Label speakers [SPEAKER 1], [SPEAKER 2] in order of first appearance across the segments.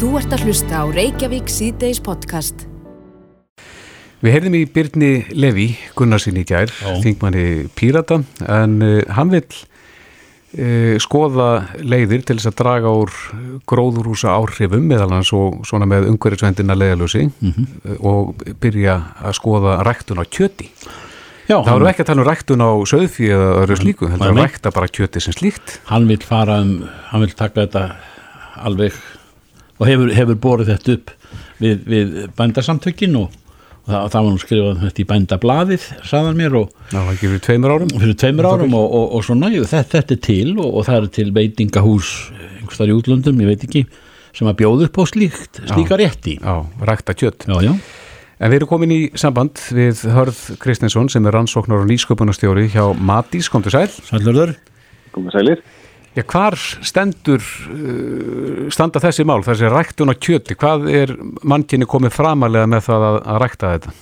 [SPEAKER 1] Þú ert að hlusta á Reykjavík síðdeis podcast.
[SPEAKER 2] Við heyrðum í Byrni Levi, Gunnarsin í gær, þingmanni Pírata, en uh, hann vil uh, skoða leiðir til þess að draga úr gróðurhúsa áhrifum meðal hans og svona með umhverjusvendina leiðalösi uh, og byrja að skoða ræktun á kjöti.
[SPEAKER 3] Já,
[SPEAKER 2] Það voru ekki að tala um ræktun á söðfí eða öðru slíku, heldur
[SPEAKER 3] Nei,
[SPEAKER 2] að
[SPEAKER 3] nei.
[SPEAKER 2] rækta bara kjöti sem slíkt.
[SPEAKER 3] hann vil fara um, hann vil taka þetta alveg og hefur, hefur borið þetta upp við, við bændasamtökin og, og það, það var nú skrifað þetta í bændablaðið, sagðan mér og
[SPEAKER 2] ekki fyrir tveimur árum.
[SPEAKER 3] fyrir tveimur árum og, og, og svona, jú, þetta, þetta er til og, og það er til veitingahús einhverstaðar í útlöndum, ég veit ekki sem að bjóða upp á slíkt, slíka rétti
[SPEAKER 2] Já, rækta kjött.
[SPEAKER 3] já, já,
[SPEAKER 2] En við erum komin í samband við Hörð Kristinsson sem er rannsóknar og nýsköpunarstjóri hjá Matís, komdu sæl.
[SPEAKER 3] sælurður
[SPEAKER 4] Komið sælir.
[SPEAKER 2] Já, hvar stendur, uh, standa þessi mál, þessi ræktun á kjöti, hvað er mannkinni komið framalega með það að, að rækta þetta?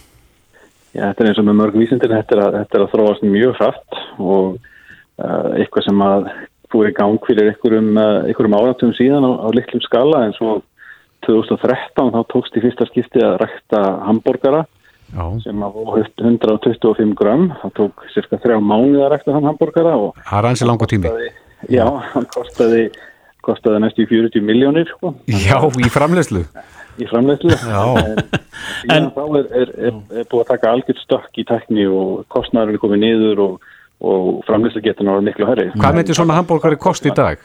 [SPEAKER 4] Já, þetta er eins og með mörg vísindir, þetta er að, þetta er að þróast mjög hratt og uh, eitthvað sem að fór í gang fyrir einhverjum, uh, einhverjum áratum síðan á, á litlum skala en svo 2013 þá tókst í fyrsta skipti að rækta hambúrgara
[SPEAKER 2] Já,
[SPEAKER 4] sem að voru 125 gram, það tók cirka þrjá mánuð að rækta þann hambúrgara
[SPEAKER 2] það er ansi langu tími.
[SPEAKER 4] Já, hann kostaði, kostaði næstu í 40 miljónir sko.
[SPEAKER 2] Já, í framleyslu.
[SPEAKER 4] í framleiðslu
[SPEAKER 2] Já.
[SPEAKER 4] en síðan þá er, er, er, er búið að taka algjört stökk í tekni og kostnæður er komið niður og, og framleiðslu getur náður miklu herri
[SPEAKER 2] Hvað myndir svona hambúrgari kosti í dag?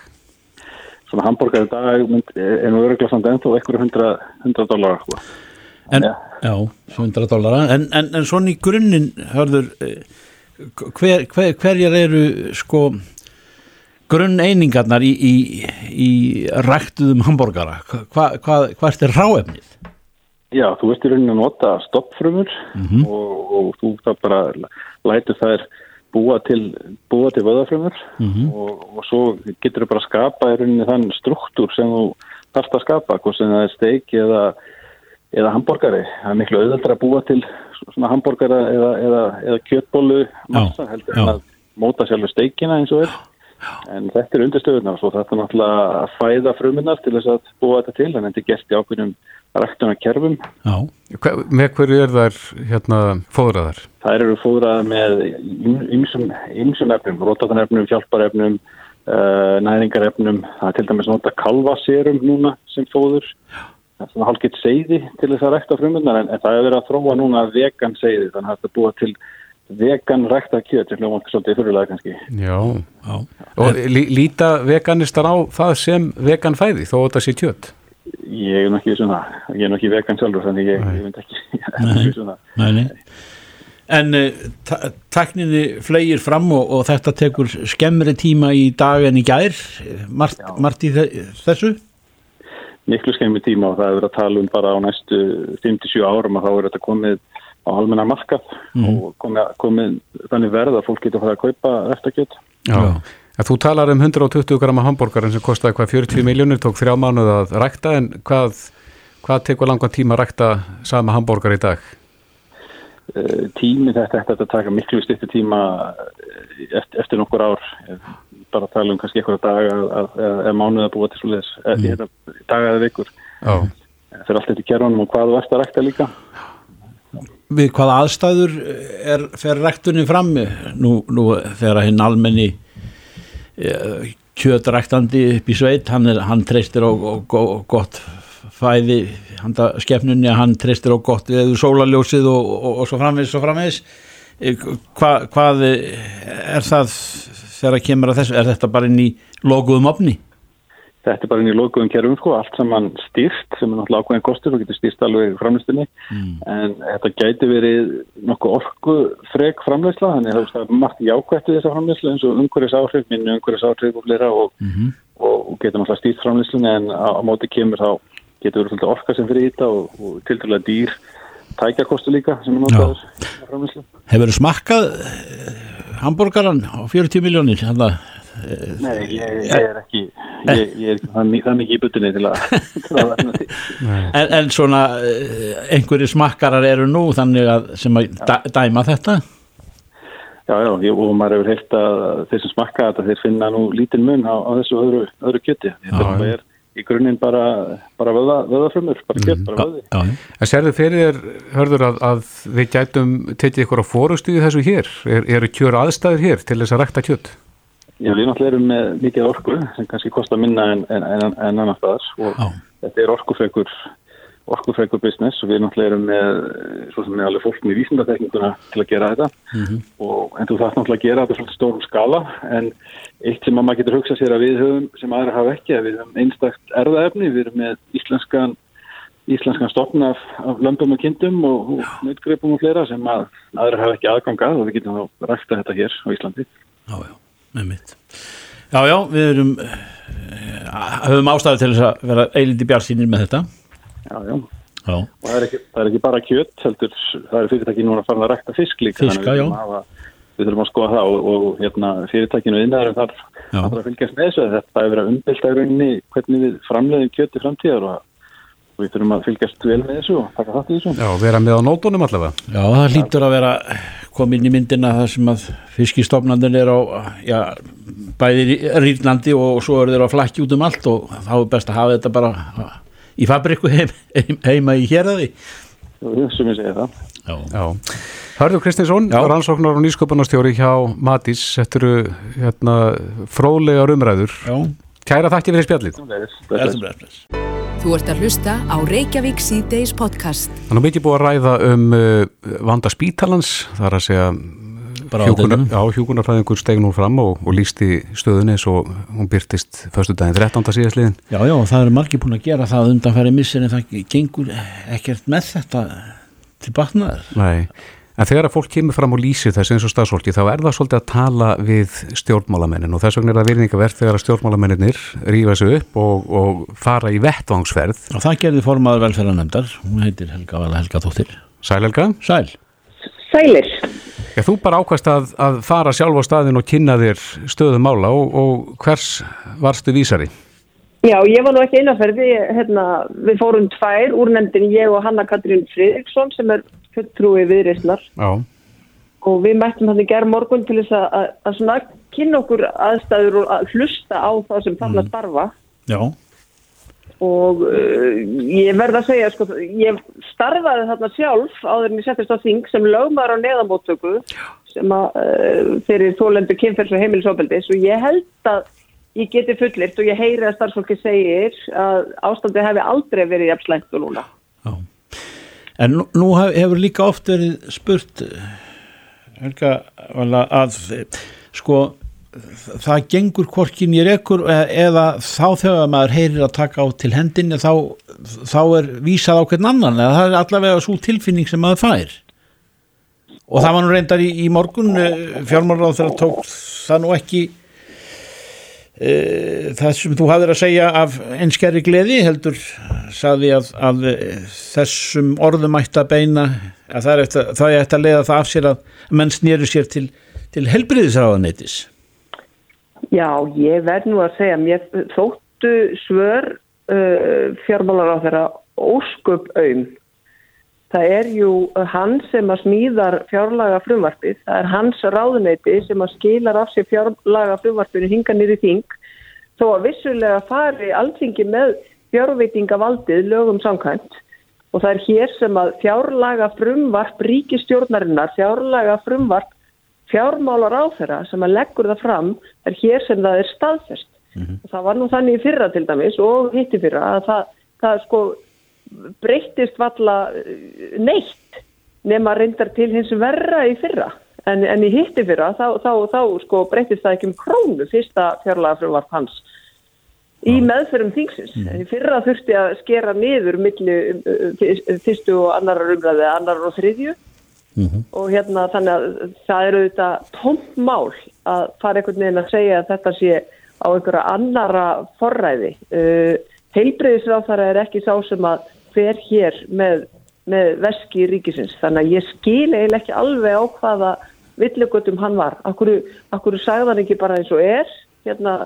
[SPEAKER 4] svona hambúrgar í dag mynd, er nú öruglega samt ennþá eitthvað 100, 100 dólar sko.
[SPEAKER 3] en,
[SPEAKER 4] Já.
[SPEAKER 3] já, 100 dólara en, en, en svona í grunninn hörður eh, hver, hver, hverjar eru sko grunn einingarnar í, í, í ræktuðum hambúrgara hva, hva, hvað er ráefnið?
[SPEAKER 4] Já, þú veist í rauninni að nota stoppfrumur og, og þú það bara lætur þær búa til, búa til vöðafrumur og, og svo getur þú bara að skapa í rauninni þann struktúr sem þú þarfst að skapa, hvort sem það er steik eða, eða hambúrgari. Það er miklu auðvöldra að búa til svona hambúrgara eða, eða, eða kjötbólu massa heldur en að móta sjálfur steikina eins og er. En þetta er undirstöðunar og þetta er náttúrulega að fæða fruminnar til þess að búa þetta til, en þetta er gert í ákveðnum ræktuna kerfum.
[SPEAKER 2] Hva, með hverju er þær hérna fóðraðar?
[SPEAKER 4] Það eru fóðraðar með ymsum, efnum, rótatanefnum, hjálparefnum, uh, næringarefnum. Það er til dæmis nota kalvaserum núna sem fóður. Það er svona hálfgeitt seiði til þess að rækta frumunnar en, en það er verið að þróa núna vegan seiði þannig að þetta búa til vegan rækta kjöt til hljóma svolítið fyrirlega kannski.
[SPEAKER 2] Já.
[SPEAKER 3] já
[SPEAKER 2] Og lí, líta veganistar á það sem vegan fæði þó að þetta sé kjött?
[SPEAKER 4] Ég er nokkið svona, ég er nokkið vegan sjálfur þannig ég, ég veit ekki, nokkið svona.
[SPEAKER 3] Nei, nei. En uh, takninni flegir fram og, og þetta tekur skemmri tíma í dag en í gær margt, margt í þe- þessu
[SPEAKER 4] miklu skemmi tíma og það er að tala um bara á næstu 57 árum að þá er þetta komið á almenna markað og komið, komið þannig verð að fólk getur að fara að kaupa eftirkjöt.
[SPEAKER 2] Já. Að þú talar um 120 grama hambúrgarin sem kostaði hvað 40 miljónir, tók þrjá mánuð að rækta en hvað, hvað tekur langan tíma að rækta sama hambúrgar í dag?
[SPEAKER 4] Uh, tími þetta ætti að taka miklu styrti tíma eh, eftir, eftir nokkur ár Eh, bara að tala um kannski eitthvað daga eða mánuð að búa til svoleiðis mm. daga eða vikur
[SPEAKER 2] Já.
[SPEAKER 4] það er allt eftir kerunum og hvað þú ert að rækta líka
[SPEAKER 3] Við hvaða aðstæður er fer ræktunni fram nú, nú þegar hinn almenni uh, kjötræktandi upp í sveit hann, er, hann treystir á, á, á gott fæði handa skefnunni hann treystir á gott eða sólaljósið og, og, og svo framvegis og framvegis. Eh, Hva, hvað er það þegar að kemur að þessu, er þetta bara inn í loguðum opni?
[SPEAKER 4] Þetta er bara inn í lokuðum kerfum sko, allt saman stýrt sem er náttúrulega ákveðin kostur og getur stýrt alveg framleystinni en þetta gæti verið nokkuð orku frek framleysla þannig að það er margt jákvætt við þessa framleyslu eins og umhverjus áhrif, minni umhverjus áhrif og fleira og, og, og getur náttúrulega stýrt framleyslunni en á, á móti kemur þá getur verið orka sem fyrir í þetta og, og til dæla dýr tækjakostu líka sem er notaður á framleyslu.
[SPEAKER 3] Hefur smakkað hambúrgaran á 40 miljónir? Þannig
[SPEAKER 4] Nei, ég, ég er ekki ég, ég er þannig, þannig ekki í butinni til að, til að.
[SPEAKER 3] En, en svona eh, einhverju smakkarar eru nú þannig að sem að dæ, dæma þetta?
[SPEAKER 4] Já, já, ég, og maður hefur heilt að þeir sem smakka þetta, þeir finna nú lítinn mun á, á þessu öðru, öðru kjöti. Þetta er, í grunninn bara, bara vöða, vöðafrumur, bara kjött, bara vöði.
[SPEAKER 3] Já, já.
[SPEAKER 2] En serðu fyrir þér, hörður, að, að við gætum tekið ykkur á fórustu í þessu hér? Er, eru kjör aðstæður hér til þess að rækta kjött?
[SPEAKER 4] Já, við náttúrulega erum með mikið orku sem kannski kostar minna en, en, en, en annar staðar. Og
[SPEAKER 3] Já.
[SPEAKER 4] þetta er orkufrekur orkufrekur business. Og við náttúrulega erum með svo sem er alveg fólk með vísindatekninguna til að gera þetta. Og en þú þarf náttúrulega að gera þetta svolítið stórum skala. En eitt sem að maður getur hugsað sér að við höfum sem aðra hafa ekki að við höfum einstakt erðaefni, við erum með íslenskan íslenskan stofn af, af lömbum og kindum og, og nautgripum og fleira sem að aðra hafa ekki aðgangað og við getum þá rækta þetta hér á Íslandi.
[SPEAKER 3] Já, já, með mitt. Já, já, við erum, uh, höfum ástæðu til þess að vera eilindi bjarsýnir með þetta.
[SPEAKER 4] Já, já.
[SPEAKER 3] Já,
[SPEAKER 4] Og það er, ekki, það er ekki bara kjött, heldur, það er fyrirtæki núna að fara að rækta fisk líka.
[SPEAKER 3] Fiska,
[SPEAKER 4] við hafa- Við þurfum að skoða það og, og hérna, fyrirtækinu innæðurum þarf að, fylgjast með þessu. Þetta er verið að rauninni hvernig við framleiðum kjött í framtíðar og við þurfum að fylgjast vel með þessu og taka þátt í þessu.
[SPEAKER 2] Já, vera með á nótunum allavega.
[SPEAKER 3] já það hlýtur að vera komin í myndina það sem að fiskistofnandin er á, já, bæði rýrnandi og svo eru þeir á flakki út um allt og þá er best að hafa þetta bara í fabriku heim, heim, heima í hérði.
[SPEAKER 4] Sem ég segi það.
[SPEAKER 3] Já,
[SPEAKER 2] Já. Hörður Kristinsson,
[SPEAKER 3] Já.
[SPEAKER 2] rannsóknar og nýsköpunarstjóri hjá Matís, þetta eru hérna, fróðlegar umræður.
[SPEAKER 3] já,
[SPEAKER 2] Kæra þakki fyrir spjallið.
[SPEAKER 4] Bless, bless,
[SPEAKER 3] bless.
[SPEAKER 1] Þú ert að hlusta á Reykjavík C-Days podcast.
[SPEAKER 2] Þannig að mikið búið að ræða um uh, vanda spítalans, það er að segja hjúkunar, já, hjúkunarfræðingur steg nú fram og, og lísti stöðunni og hún byrtist förstu daginn 13. síðastliðin.
[SPEAKER 3] Já, já, og það eru margir búin að gera það undanfæri missir en það gengur ekkert með þetta til batnaðar.
[SPEAKER 2] Nei, en þegar að fólk kemur fram og lýsir þess eins og stafsfólki þá er það svolítið að tala við stjórnmálamennin og þess vegna er það virðingavert þegar að stjórnmálamennir rífa sig upp og, og fara í vettvangsferð.
[SPEAKER 3] Og það gerði formaður velferðarnemndar, hún heitir Helga Vala Helga Þóttir.
[SPEAKER 2] Sælelga,
[SPEAKER 3] Sæl.
[SPEAKER 5] Sælir.
[SPEAKER 2] já, þú bara ákvæmst að, að fara sjálf á staðin og kynna þér stöðum mála og, og hvers varstu vísari?
[SPEAKER 5] Já, ég var nú ekki innanferði, hérna, við fórum tvær úr nefndin, ég og Hanna Katrín Fridriksson sem er fulltrúi viðreysnar og við mættum þannig gerð morgun til þess að, að, svona kynna okkur aðstæður og að hlusta á þá sem þarna starfa.
[SPEAKER 3] Já,
[SPEAKER 5] og uh, ég verð að segja, sko, ég starfaði þarna sjálf áður en ég settist á þing sem lögmaður á neðamóttöku sem að uh, fyrir þólendur kynferðs og heimilisofbeldis. Og ég held að ég geti fullirt og ég heyri að starfsfólki segir að ástandið hefði aldrei verið jafnslægt og núna.
[SPEAKER 3] já. En nú, nú hef- hefur líka oft verið spurt eh, Helga að eh, sko það gengur hvorkin í rekur eh, eða þá þegar maður heyrir að taka á til hendinni þá, þá er vísað á hvern annan eða það er allavega svo tilfinning sem maður fær og það var nú reyndar í, í morgun fjármálaráð þegar tók það nú ekki e, það sem þú hafðir að segja af einskjæri gleði heldur saði að, að eh, þessum orðum ætti að beina að það er eftir, það er eftir að leiða það af sér að menn snýru sér til, til helbriðisráðaneytis
[SPEAKER 5] Já, ég verð nú að segja, mér þóttu svör uh, fjármálar á þeirra ósköp aum. Það er jú hann sem að smíðar fjárlaga frumvarpið, það er hans ráðuneyti sem að skilar af sér fjárlaga frumvarpinu hinga nýri þing, þó að vissulega fari alltingi með fjárveitingavaldið lögum samkvæmt og það er hér sem að fjárlaga frumvarp ríkistjórnarinnar, fjárlaga frumvarp fjármálar á þeirra sem að leggur það fram er hér sem það er staðfest. Og það var nú þannig í fyrra til dæmis og hitt í fyrra að það, það sko breyttist valla eh, neitt nema reyndar til hins verra í fyrra. En, en í hitt í fyrra þá, þá, þá sko breyttist það ekki um krónu fyrsta fjárlaga frumvarp hans í meðferðum þingsins. En í fyrra þurfti að skera niður milli uh, uh, fyrstu og annarar umræði, annarar og þriðju og hérna þannig að það eru þetta tómt mál að fara einhvern veginn að segja að þetta sé á einhverja annara forræði. Uh, Heilbreyðisráþara er ekki sá sem að fer hér með, með veski ríkisins þannig að ég skil eiginlega ekki alveg á hvaða villugutum hann var. Akkur, akkur sagði hann ekki bara eins og er hérna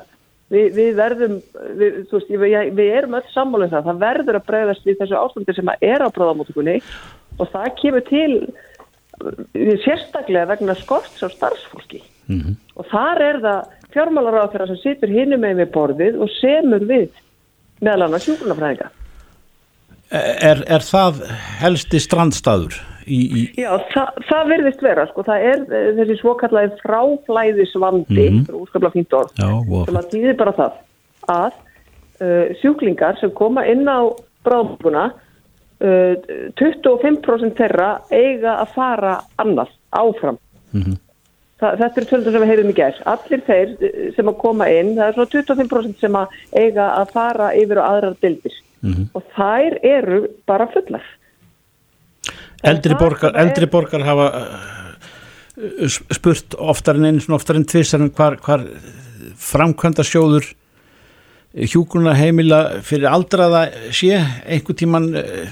[SPEAKER 5] Við, við verðum, við, þú veist, við, við erum öll sammálið það, það verður að bregðast við þessu ástandi sem að er á bráðamótugunni og það kemur til uh, sérstaklega vegna skorts á starfsfólki
[SPEAKER 3] Mhm.
[SPEAKER 5] og þar er það fjármálaráð þeirra sem situr hinum með við borðið og semur við meðal annars hjúgrunafræðinga.
[SPEAKER 3] Er, er það helsti strandstaður? Í, í...
[SPEAKER 5] Já, það, það verðist vera, sko, það er eh, þessi svokallaði fráflæðisvandi, mm. úrskapla fínt orð,
[SPEAKER 3] Já,
[SPEAKER 5] sem að týðir bara það að uh, sjúklingar sem koma inn á bráðbúna, uh, 25% þeirra eiga að fara annað, áfram.
[SPEAKER 3] Mhm.
[SPEAKER 5] Það, þetta er tölður sem við heyrum í gerð. Allir þeir eh, sem að koma inn, það er svona 25% sem að eiga að fara yfir á aðrar dildir.
[SPEAKER 3] Mhm.
[SPEAKER 5] Og þær eru bara fullar.
[SPEAKER 3] eldri borgar,
[SPEAKER 5] sem er-
[SPEAKER 3] eldri borgar hafa uh, spurt oftar en einu svona oftar en tvisar en hvar, hvar framkvæmda sjóður hjúgruna heimila fyrir aldraða sé einhver tíman uh,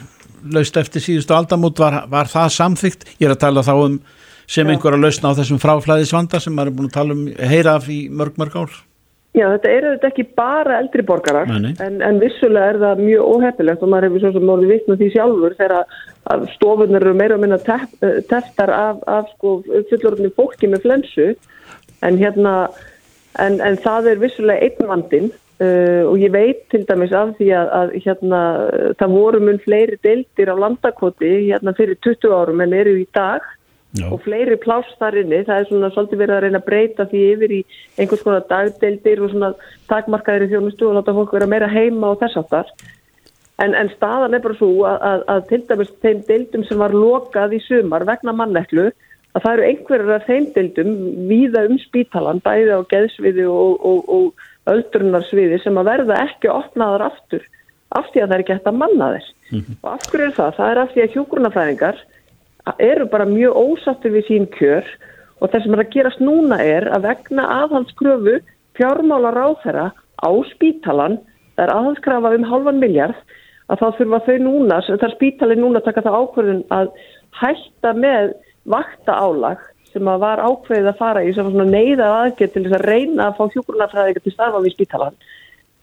[SPEAKER 3] laust eftir síðustu aldamót var, var það samþygt ég er að tala þá um sem einhverja lausna á þessum fráflæðisvanda sem maður er búin að tala um heyra af í mörg mörg ár
[SPEAKER 5] Já, þetta er auðvitað ekki bara eldri borgarar, en, en vissulega er það mjög óheppilegt og maður hefur svo sem orðið vittnum því sjálfur þegar að stofunar eru meira og minna eh, teftar af, af sko, fullorðinu fólki með flensu, en hérna, en, en það er vissulega einn vandinn uh, og ég veit til dæmis af því að, að hérna, það voru mun fleiri deildir á landakoti hérna fyrir 20 árum en eru í dag
[SPEAKER 3] Já.
[SPEAKER 5] og fleiri pláss þar inni, það er svona svolítið verið að reyna að breyta því yfir í einhvers konar dagdeildir og svona takmarkaðir í þjónustu og láta fólk vera meira heima og þess áttar en, en staðan er bara svo að, að, að til dæmis þeim deildum sem var lokað í sumar vegna manneklu að það eru einhverjar af þeim deildum víða um spítalan, bæði á geðsviði og, og, og öldrunarsviði sem að verða ekki opnaðar aftur af því að það er hægt að manna þeir og af hverju er það? Það er af því að hjúgrunafræðingar eru bara mjög ósattur við sín kjör og það sem er að gerast núna er að vegna aðhaldskröfu fjármála ráþæra á spítalan, það er aðhaldskrafa um halvan miljard, að þá þurfa þau núna, það er spítalin núna taka það ákvörðun að hætta með vakta álag sem að var ákveðið að fara í sem var svona neyða aðgerð til þess að reyna að fá hjúgrunafræðingar til starfa við spítalan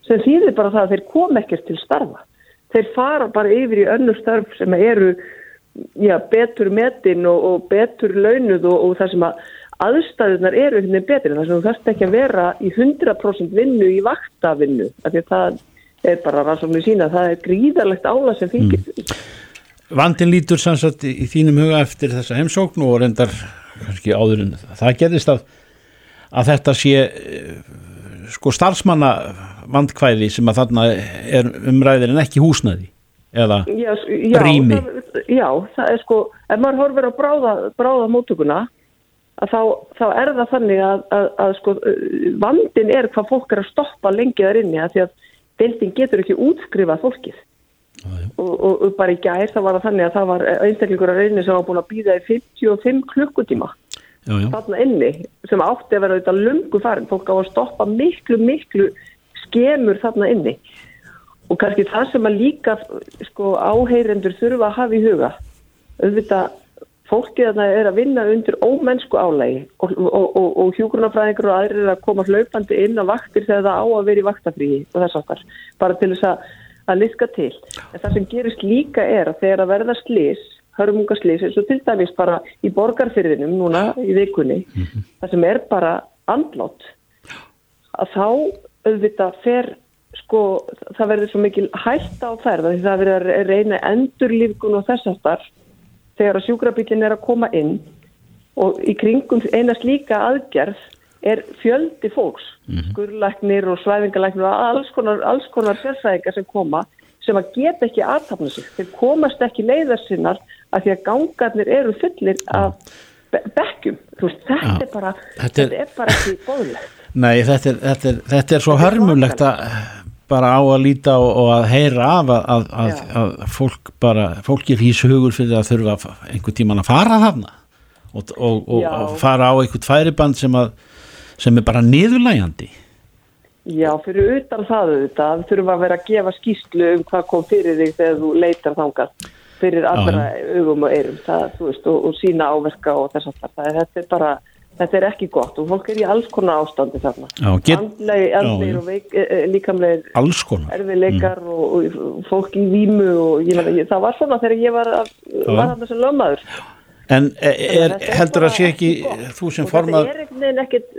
[SPEAKER 5] sem þýðir bara það að þeir kom ekkert til starfa. Þeir fara bara yfir í önnur störf sem eru já, betur metin og, og betur launuð og, og það sem að aðstæðunar eru einhvern veginn betri. Þar sem þú þarfst ekki að vera í 100% vinnu í vaktavinnu af því að það er bara rannsóknir sína það er gríðarlegt ála sem fylgir mm.
[SPEAKER 3] Vandin lítur sannsagt í, í þínum huga eftir þessa heimsókn og reyndar kannski áður en það gerðist að, að þetta sé eh, sko starfsmanna vandkvæði sem að þarna er umræðir en ekki húsnæði eða
[SPEAKER 5] já, já,
[SPEAKER 3] Rými.
[SPEAKER 5] það, já, það er sko ef maður horfir á bráða, bráða móttökuna að þá, þá er það þannig að, að, að sko vandin er hvað fólk er að stoppa lengi þar inni því að deildin getur ekki útskrifað fólkið og, og, og bara í gær það var það þannig að það var einstaklingur að reyni sem var búin að býða í 55 klukkutíma
[SPEAKER 3] já.
[SPEAKER 5] þarna inni sem átti að vera auðvitað lungu farin fólk á að stoppa miklu, miklu skemur þarna inni og kannski það sem að líka sko áheyrendur þurfa að hafa í huga. Auðvitað fólkið þarna er að vinna undir ómennsku álægi og, og, og, og hjúgrunafræðingur og aðrir að koma hlaupandi inn á vaktir þegar það á að vera í vaktafríi og þess okkar, bara til þess að, að liska til. En það sem gerist líka er að þegar að verða slís, hörmungaslís, eins og til dæmis bara í borgarfyrðinum núna í vikunni, það sem er bara andlátt, að þá auðvitað fer sko, það verður svo mikil hætta á ferða því það verður að reyna endurlífgun og þess aftar þegar að sjúkrabílinn er að koma inn og í kringum eina slíka aðgerð er fjöldi fólks, skurlæknir og svæfingalæknir og alls konar, alls konar sérfræðingar sem koma sem að geta ekki aðtapna sig. Þeir komast ekki leiðar sinnar að því að gangarnir eru fullir af be bekkjum. Þú veist, þetta er bara,
[SPEAKER 3] Þetta er-
[SPEAKER 5] þetta er bara ekki bóðlegt.
[SPEAKER 3] Nei, þetta er, þetta, er, þetta er svo hörmulegt að bara á að líta og, og að heyra af að, að, að, að fólk bara, fólki fýs hugur fyrir að þurfa einhvern tíman að fara þarna og, og, og, fara á einhvern færiband sem, að, sem er bara niðurlægjandi.
[SPEAKER 5] Já, fyrir utan það auðvitað þurfa að vera að gefa skýslu um hvað kom fyrir þig þegar þú leitar þangað fyrir allra augum og eyrum það, veist, og, sína áverka og þess að það er, þetta er bara þetta er ekki gott og fólk er í alls konar ástandi þarna. Andlegir og veik, e, e, líkamlegir erfiðleikar og, og fólk í vímu og ég ég, það var svona þegar ég var, hann sem lögmaður.
[SPEAKER 3] En er, er,
[SPEAKER 5] er
[SPEAKER 3] heldur að sé ekki
[SPEAKER 5] ekki
[SPEAKER 3] þú sem formað
[SPEAKER 5] þetta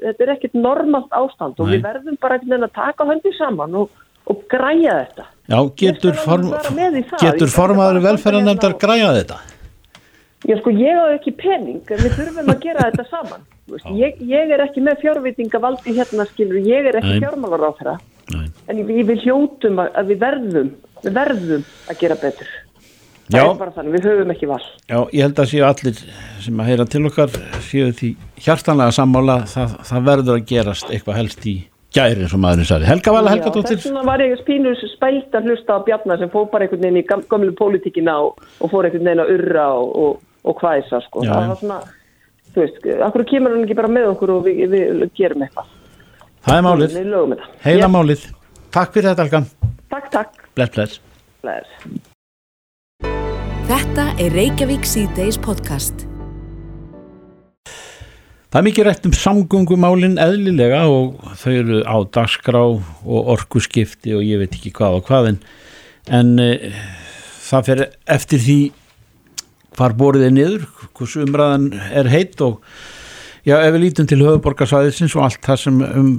[SPEAKER 5] er er ekkit normalt ástand og
[SPEAKER 3] Nei.
[SPEAKER 5] við verðum bara að taka höndið saman og, og græja þetta.
[SPEAKER 3] Já, getur, form, getur formaður velferðarnefndar græða þetta?
[SPEAKER 5] Já, sko, ég á ekki pening, en við þurfum að gera þetta saman. Ég, ég er ekki með fjárvitingavaldi hérna, skilur, ég er ekki fjármálar á þeirra, en við, hljótum að, að við verðum, við verðum að gera betur. Það
[SPEAKER 3] Já.
[SPEAKER 5] er bara þannig, við höfum ekki val.
[SPEAKER 3] Já, ég held að séu allir sem að heyra til okkar séu því hjartanlega sammála það, það verður að gerast eitthvað helst í gæri eins og maðurinn sagði. Helga Vala, Helga Dóttir.
[SPEAKER 5] Þess vegna var ég spínus spælt að hlusta á Bjarnar sem fór bara einhvern veginn í gam- gömlu pólitíkina og, og fór einhvern veginn að urra og, og, og hvæsa, sko.
[SPEAKER 3] Já,
[SPEAKER 5] það var svona, þú veist, akkur kemur hann ekki bara með okkur og við, við gerum eitthvað.
[SPEAKER 3] Það er málið, heila
[SPEAKER 5] Yes.
[SPEAKER 3] málið. Takk fyrir þetta, Helga.
[SPEAKER 5] Takk, takk.
[SPEAKER 3] Bless, bless.
[SPEAKER 5] Bless.
[SPEAKER 1] Þetta er Reykjavík C-Days podcast.
[SPEAKER 3] Það er mikið rætt um samgöngumálin eðlilega og þau eru á dagskrá og orkuskipti og ég veit ekki hvað og hvað en, en e, það fer eftir því hvar borðið er niður, hversu umræðan er heitt og já, ef við lítum til höfuborgarsvæðisins og allt það sem um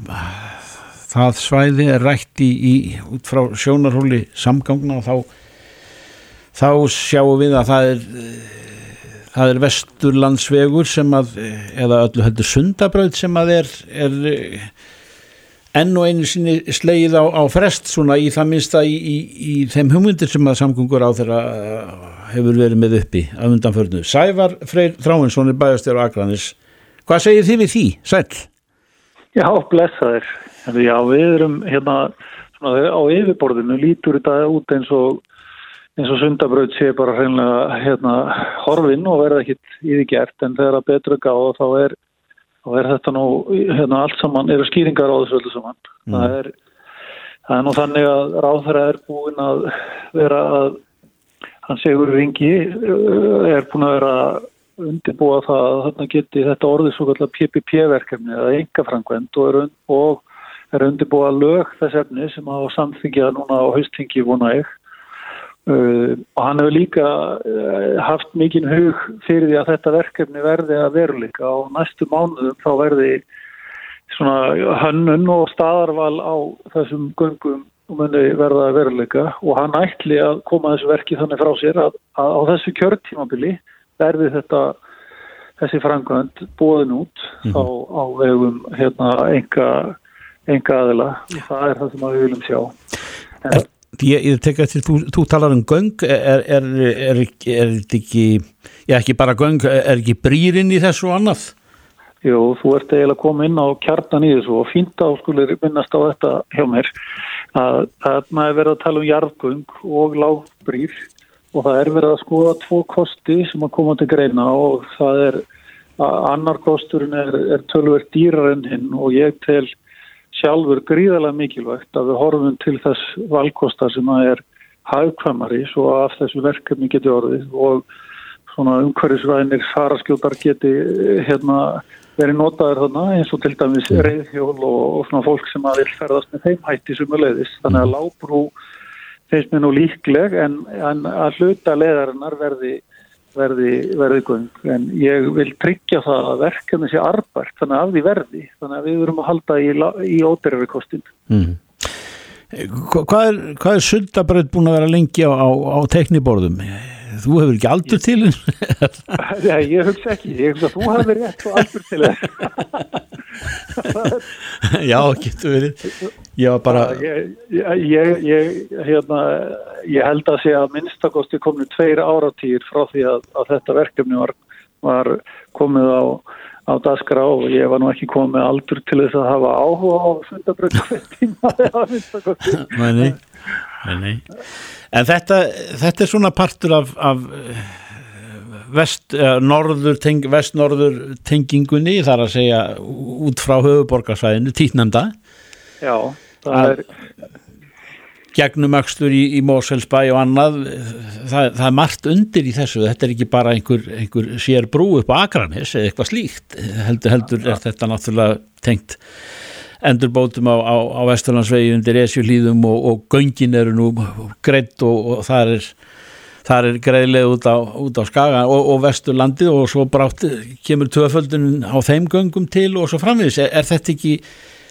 [SPEAKER 3] það svæði er rætt í, í út frá sjónarhóli samgangna og þá þá sjáum við að það er það er vesturlandsvegur sem að eða öllu heldur sundabraut sem að er, er enn og einu sinni slegið á, á frest svona í það minnsta í, í, í þeim hugmyndir sem að samgöngur á þeirra hefur verið með uppi af undanförnu. Sævar Freyr Þráinsson er bæjastjóru Akranis. Hvað segir þið við því? Sæll?
[SPEAKER 6] Já, blessaðir. Herðu, Já, við erum hérna svona, á yfirborðinu lítur þetta út eins og eins og sundabraut sé bara hreinlega hérna horfinn og verða ekkit í því gert en þegar að betra gáða þá er, þá er þetta nú hérna allt saman, eru skýringar á þessu öllu saman. Það er það er nú þannig að ráðherra er búin að vera að hann segur ringi er búin að vera undirbúa það að þarna geti þetta orðið svo kallar PPP-verkefni eða engafrangvend og er, und, og er undirbúa lög þess efni sem á samþyngja núna á haustingi vona ég. Uh, og hann hefur líka uh, haft mikinn hug fyrir því að þetta verkefni verði að veruleika. Og næstu mánuðum þá verði svona hönnun og staðarval á þessum göngum muni verða að veruleika og hann ætli að koma þessu verki þannig frá sér að, að á þessu kjörtímabili verði þetta þessi frangönd búin út þá á vegum hérna enga, enga aðila. Og það er það sem að við viljum sjá. En,
[SPEAKER 3] Ég, ég tek eftir, þú, þú talar um göng, er, er, er, er þetta ekki, já ekki bara göng, er ekki brýrin í þessu og annað?
[SPEAKER 6] Jú, þú ert eiginlega að koma inn á kjartan í þessu og fínt á skulir minnast á þetta hjá mér að það er verið að tala um jarðgöng og lágbrýr og það er verið að skoða tvo kosti sem að koma til greina og það er að annar kosturinn er, er tölver dýrar en hinn og ég tel sjálfur gríðarlega mikilvægt að við horfum til þess valkostar sem að er hagkvæmari svo að af þessu verkefni geti orðið og svona umhverfisvænir faraskjótar geti eh, hérna verið notaður þarna eins og til dæmis reyðhjól og, og svona fólk sem að vil ferðast með þeim hætti sem er leiðist. Þannig að lábrú finnst mér nú líkleg en, en að hluta leiðarinnar verði verði, verði göng en ég vil tryggja það að verkefni sé arbært þannig að því verði þannig að við verum að halda í, í óterri kostin
[SPEAKER 3] Mm. Hvað er, er sundabraut búin að vera lengi á, á, á tekniborðum? Þú hefur ekki aldur til?
[SPEAKER 6] Já, ég hugsa ekki, ég hugsa að þú hafi rétt og aldur til
[SPEAKER 3] Já, getur verið. Ég var bara,
[SPEAKER 6] ég, ég, ég, hérna, ég held að sé að minnstakosti komni tveir áratýr frá því að, að þetta verkefni var, var komið á, á daskra og ég var nú ekki komið aldur til þess að hafa áhuga á sundabrönd hver tíma eða minnstakosti.
[SPEAKER 3] nei, nei, nei, nei. En þetta, þetta er svona partur af, af eh, vest, uh, norður, teng, vest-norður tengingunni, þar að segja út frá höfuborgarsvæðinu, títnefnda,
[SPEAKER 6] Já, það er,
[SPEAKER 3] gegnum öxtur í, í Moselsbæ og annað, það, það er margt undir í þessu, þetta er ekki bara einhver, einhver sér brú upp á Akranes eða eitthvað slíkt, heldur, heldur er þetta náttúrulega tengt endurbótum á, á, á Vesturlandsvegi undir Esjuhlíðum og, og göngin eru nú greitt og, og það er það er greiðlega út á, út á Skaga og, og Vesturlandi og svo brátt kemur tvöföldun á þeim göngum til og svo framvegis, er, er þetta ekki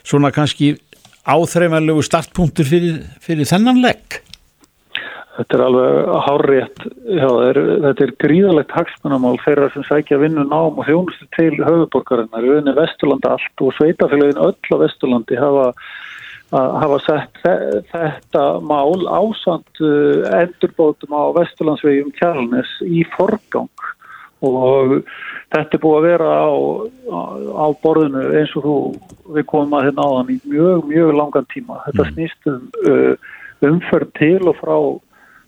[SPEAKER 3] svona kannski áþreifanlegu startpunktur fyrir, fyrir þennan legg?
[SPEAKER 6] Þetta er alveg hárrétt, já, er, þetta er gríðalegt hagsmunamál þeirra sem sækja vinnu nám og þjónustu til höfuborgarinnar, auðvitað Vesturlanda allt og sveitafélagin öll á Vesturlandi hafa, hafa sett þetta mál ásand uh, endurbótum á Vesturlandsvegum kjálnes í forgang. Og þetta er búið að vera á, á, á borðinu eins og þú, við komum að hérna á þann í mjög, mjög langan tíma. Þetta mm. snýst um uh, umferð til og frá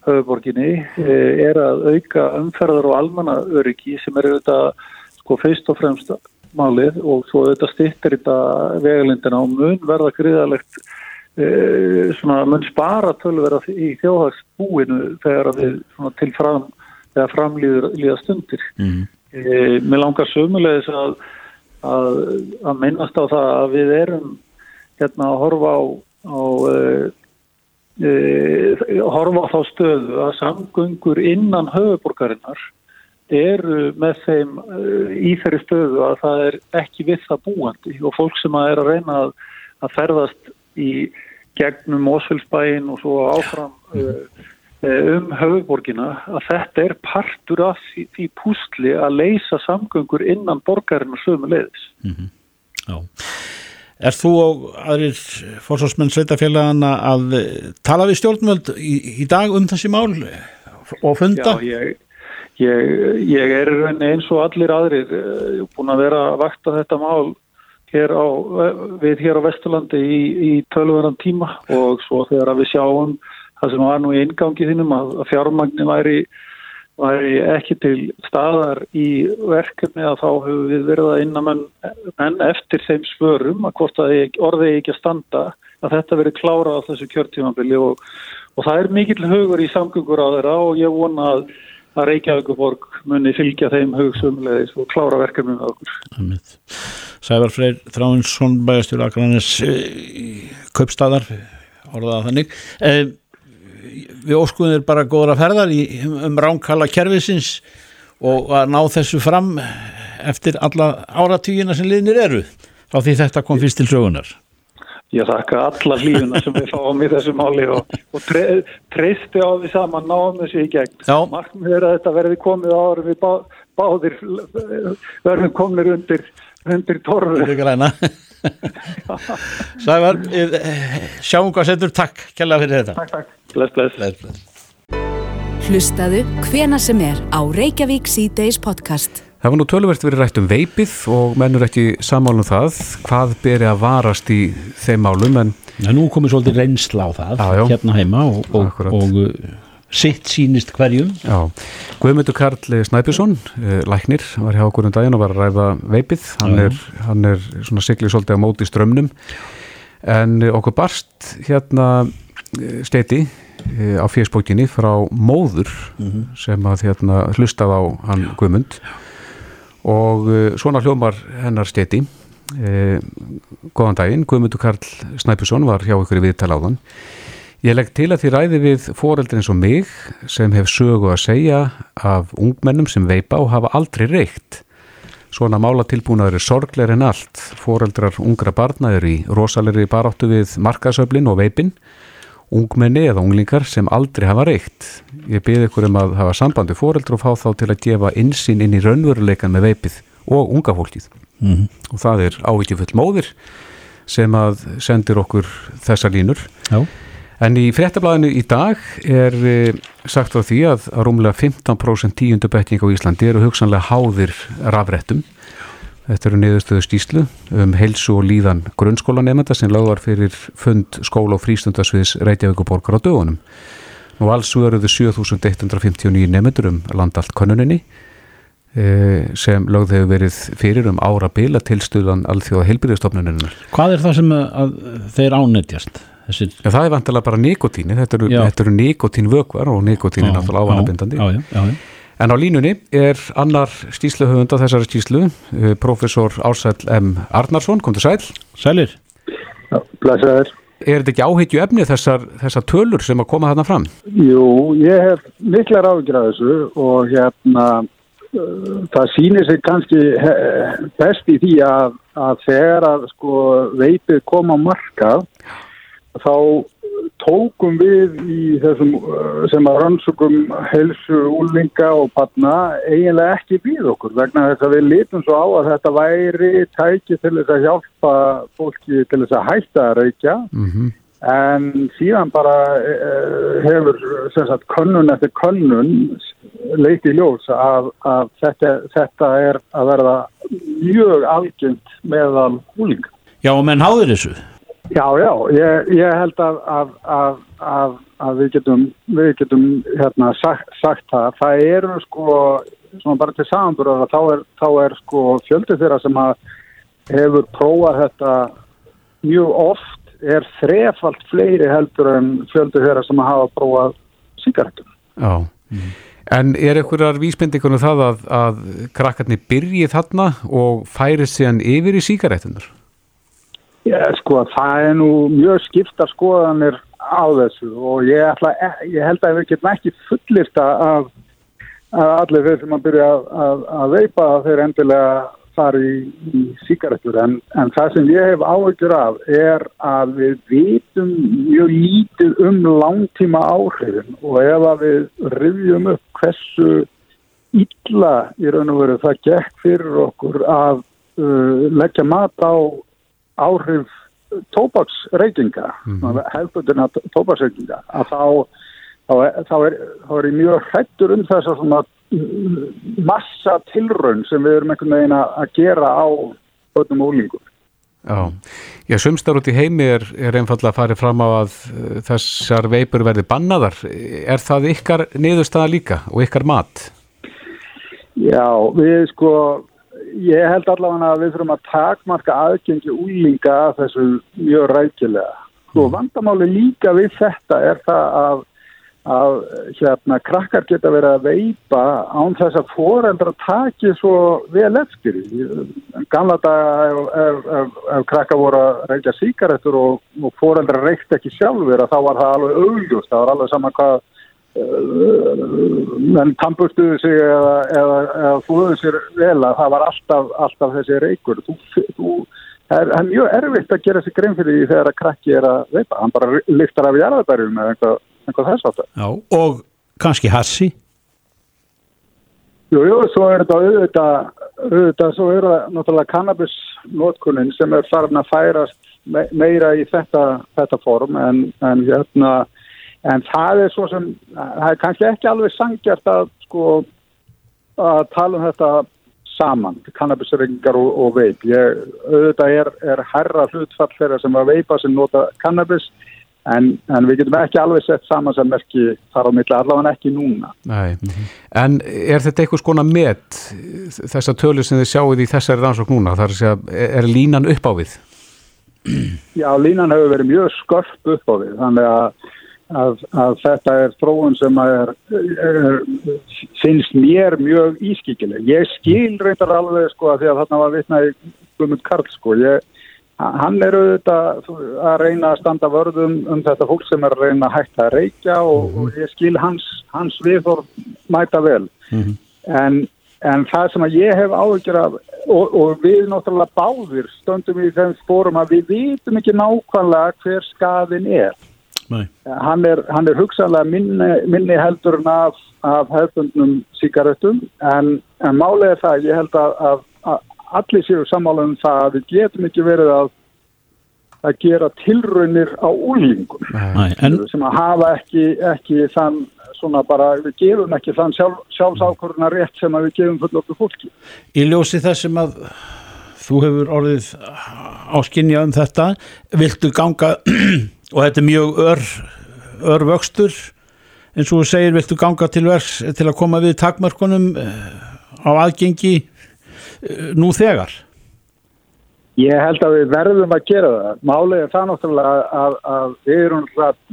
[SPEAKER 6] höfuborginni uh, er að auka umferðar og almanna öryggi sem er auðvitað sko fyrst og fremst málið og svo auðvitað styrtir þetta vegalindina og mun verða gríðalegt uh, svona mun spara tölverða í þjóðhagsbúinu þegar við til fram þegar framlýða stundir. Mm. E, mér langar sömulegis að, að, að minnast á það að við erum hérna að horfa á, á e, horfa á þá stöðu að samgöngur innan höfuborgarinnar eru með þeim í þeirri stöðu að það er ekki við það búandi og fólk sem að er að reyna að, að ferðast í gegnum Ósfjöldsbæin og svo áfram mm. Eh, um höfuborgina að þetta er partur af því, því pústli að leysa samgöngur innan borgarinn og sömu leiðis. Mm -hmm.
[SPEAKER 3] Já. Er þú og aðrir fórsvarsmenn sveitafélagana að tala við stjórnvöld í, í dag um þessi mál og funda?
[SPEAKER 6] Já, ég, ég, ég er eins og allir aðrir eh, búin að vera að vakta þetta mál hér á, við hér á Vesturlandi í, í tölverðan tíma og svo þegar við sjáum það sem var nú í ingangi þínum að, fjármagnin væri, væri ekki til staðar í verkefni að þá hefur við verið að innamenn en eftir þeim svörum að hvort að orðið ekki að standa að þetta verið klárað á þessu kjörtímanbili og, og það er mikill hugur í samgöngur á þeirra og ég vona að að Reykjavíkuborg muni fylgja þeim hugsumleðis og klára verkefnum með okkur.
[SPEAKER 3] Sævar Freyr Þráinsson, bæjastjóru Akranis Kaupstadar, orðaða þannig. Við óskuðum þér bara góðra ferðar í, um ránkala kervisins og að ná þessu fram eftir alla áratýjina sem liðnir eru þá því þetta kom fyrst til sögunar
[SPEAKER 6] Ég þakka alla hlýjuna sem við fáum í þessu máli og, og tre, treysti á því saman náum þessu í gegn. Markmið er að þetta verði komið áður við bá, báðir verðum komnir undir undir torfu
[SPEAKER 3] Sævar sjáum hvað setur, takk kella fyrir þetta.
[SPEAKER 6] Takk, takk, bless, bless, bless, bless.
[SPEAKER 1] Hlustaðu hvena sem er á Reykjavík C-Days podcast.
[SPEAKER 2] Það var nú tölverkt verið rætt um veipið og mennur ekki samálum það. Hvað beri að varast í þeim málum en
[SPEAKER 3] nú komið svolítið reynsla á það já. hérna heima og, og, og sitt sínist hverjum.
[SPEAKER 2] Já, Guðmundur Karl Snæbjörnsson eh, læknir, var hjá okkur um daginn og var að ræða veipið, hann Já. er, hann er svona siglið svolítið á móti strömmnum en okkur barst hérna eh, steiti eh, á fjöspókinni frá móður mm -hmm. sem að hérna hlustað á hann Guðmund. Og svona hljómar hennar steiti. Góðan daginn, Guðmundur Karl Snæbjörnsson var hjá ykkur í viðtala á þann Ég legg til að því ræði við foreldri eins og mig sem hef sögu að segja af ungmennum sem veipa og hafa aldrei reykt. Svona málatilbúnaður er sorgleir en allt. Foreldrar ungra barna eru í rosalegri baráttu við markasöflin og veipin. Ungmenni eða unglingar sem aldrei hafa reykt. Ég byrði ykkur um að hafa sambandi foreldru og fá þá til að gefa insinn inn í raunveruleikan með veipið og unga fólkið. Mm -hmm. Og það er ávikið full móðir sem að sendir okkur þessa línur. Já. En í fréttablaðinu í dag er eh, sagt á því að rúmlega 15% tíundu betning á Íslandi eru hugsanlega háðir rafrættum. Þetta eru niðurstöðu stíslu um heilsu og líðan grunnskólanemenda sem lágar fyrir fund skóla og frístundasviðs Reykjavíkuborgar á dögunum. Nú alls verður 7159 nefndur um landalt konuninni eh, sem lögð hefur verið fyrir um ára bila tilstuðan alþjóða heilbyrðistofnuninu.
[SPEAKER 3] Hvað er það sem þeir ánættjast?
[SPEAKER 2] Þessi... Ja, það er vantilega bara nikotíni, þetta eru, eru nikotínvökvar og nikotín er náttúrulega ávanabindandi. En á línunni er annar stísluhöfund á þessari stíslu, eh, profesor Ársæl M. Arnarsson, kom til sæl.
[SPEAKER 3] Sælir.
[SPEAKER 4] Já, blæsaður.
[SPEAKER 2] Er þetta ekki áheitju efni þessar, þessar tölur sem að koma þarna fram?
[SPEAKER 4] Jú, ég hef miklar þessu og hérna uh, það sýnir sig kannski best í því að, að þegar að sko veipið koma á markað þá
[SPEAKER 7] tókum við í þessum uh, sem að rannsökum helsu úlinga og patna eiginlega ekki við okkur vegna þess að við litum svo á að þetta væri tæki til þess að hjálpa fólki til þess að hætta að reykja
[SPEAKER 2] mm -hmm.
[SPEAKER 7] en síðan bara uh, hefur sagt, könnun eftir könnun leiti ljós að, að þetta, þetta er að verða mjög algjönd meðal úlinga.
[SPEAKER 3] Já, og menn háður þessu?
[SPEAKER 7] Já, já, ég, ég held að, að, að, að við getum, við getum hérna, sagt, sagt það. Það eru sko, bara til samanbúrðar, þá er, þá er sko fjöldið þeirra sem hefur prófað þetta mjög oft, er þrefalt fleiri heldur en fjöldið þeirra sem hafa prófað síkaretum.
[SPEAKER 2] Já, mm. en er einhverjar vísbendingunum það að krakkarnir byrji þarna og færi síðan yfir í síkaretunar?
[SPEAKER 7] Já, sko, það er nú mjög skipta skoðanir á þessu og ég, ætla, e- ég held að við getum ekki fullist að, að allir þeir sem að byrja að, að, að veipa þeir endilega fari í, í síkaretur en, en það sem ég hef áhugjur af er að við vitum mjög lítið um langtíma áhrifin og ef að við rivjum upp hversu illa í raun og veru það gekk fyrir okkur að uh, leggja mat á áhrif tóbaksreikinga mm. hefðbundina tóbaksreikinga að þá, þá, þá, er, þá er ég mjög hrettur um þess að svona massa tilraun sem við erum einhvern veginn að gera á öllum ólingum.
[SPEAKER 2] Já, já sumstar út í heimi er, er einfallega að fara fram á að uh, þessar veipur verði bannaðar. Er það ykkar niðurstaða líka og ykkar mat?
[SPEAKER 7] Já, við sko ég held allavega að við þurfum að takmarka aðgengi úlinga að þessu mjög rækilega. Og mm. vandamáli líka við þetta er það að, að hérna, krakkar geta verið að veipa án þess að foreldra taki svo vel eftir. Gamla dag ef, krakkar voru að reykja síkaretur og, og foreldra reykti ekki sjálfur þá var það alveg auðjúst, það var alveg saman hvað menn tampustuðu sig eða, eða, eða fúðuðu sér vel að það var alltaf, alltaf þessi reykur. Þú, þú, það er mjög erfitt að gera sér grein fyrir því þegar að krakki er að veipa, hann bara liftar af jarðabærjum eða einhvað, einhvað þess að
[SPEAKER 3] það og kannski hassi.
[SPEAKER 7] Jú, jú, svo er þetta auðvitað, auðvitað svo er það náttúrulega kannabisnótkunin sem er farin að færast meira í þetta, þetta form en, en hérna En það er svo sem, það er kannski ekki alveg sangjart að sko að tala um þetta saman, kannabisringar og, og veip. Ég, auðvitað er, er herra hlutfall þeirra sem að veipa sem nota kannabis en, en við getum ekki alveg sett saman sem merki þar á milli, allavega ekki núna.
[SPEAKER 2] Nei, en er þetta eitthvað skona með þessa tölu sem þið sjáuð í þessari rannsók núna? Það er að segja, er línan upp á við?
[SPEAKER 7] Já, línan hefur verið mjög skörp upp á við, þannig að Að, að þetta er þróun sem er, er, finnst mér mjög ískikileg. Ég skil reyndar alveg sko að því að þarna var vitnaði Guðmund Karl sko. Ég, hann er auðvitað að reyna að standa vörðum um þetta fólk sem er að reyna að hætta að reykja og, mm. og ég skil hans, hans viðhór mæta vel. Mm. En, en það sem að ég hef áhugjur af og, og við náttúrulega báðir stöndum í þeim spórum að við vitum ekki nákvæmlega hver skadin er. Hann er, hann er hugsanlega minni, minni heldur en af, af hefðbundnum síkaretum en, en málega er það, ég held að, að, að allir séu sammála um það að við getum ekki verið að, að gera tilraunir á úlýngum sem að hafa ekki, ekki þann svona bara, við gefum ekki þann sjálf, sjálfsákurna rétt sem að við gefum fulloftu fólki.
[SPEAKER 3] Í ljósi þessum að þú hefur orðið áskinja um þetta, viltu ganga og þetta er mjög ör, örvöxtur eins og þú segir, viltu ganga til verks til að koma við takmörkunum eh, á aðgengi eh, nú þegar?
[SPEAKER 7] Ég held að við verðum að gera það. Málega það náttúrulega að, að, að við erum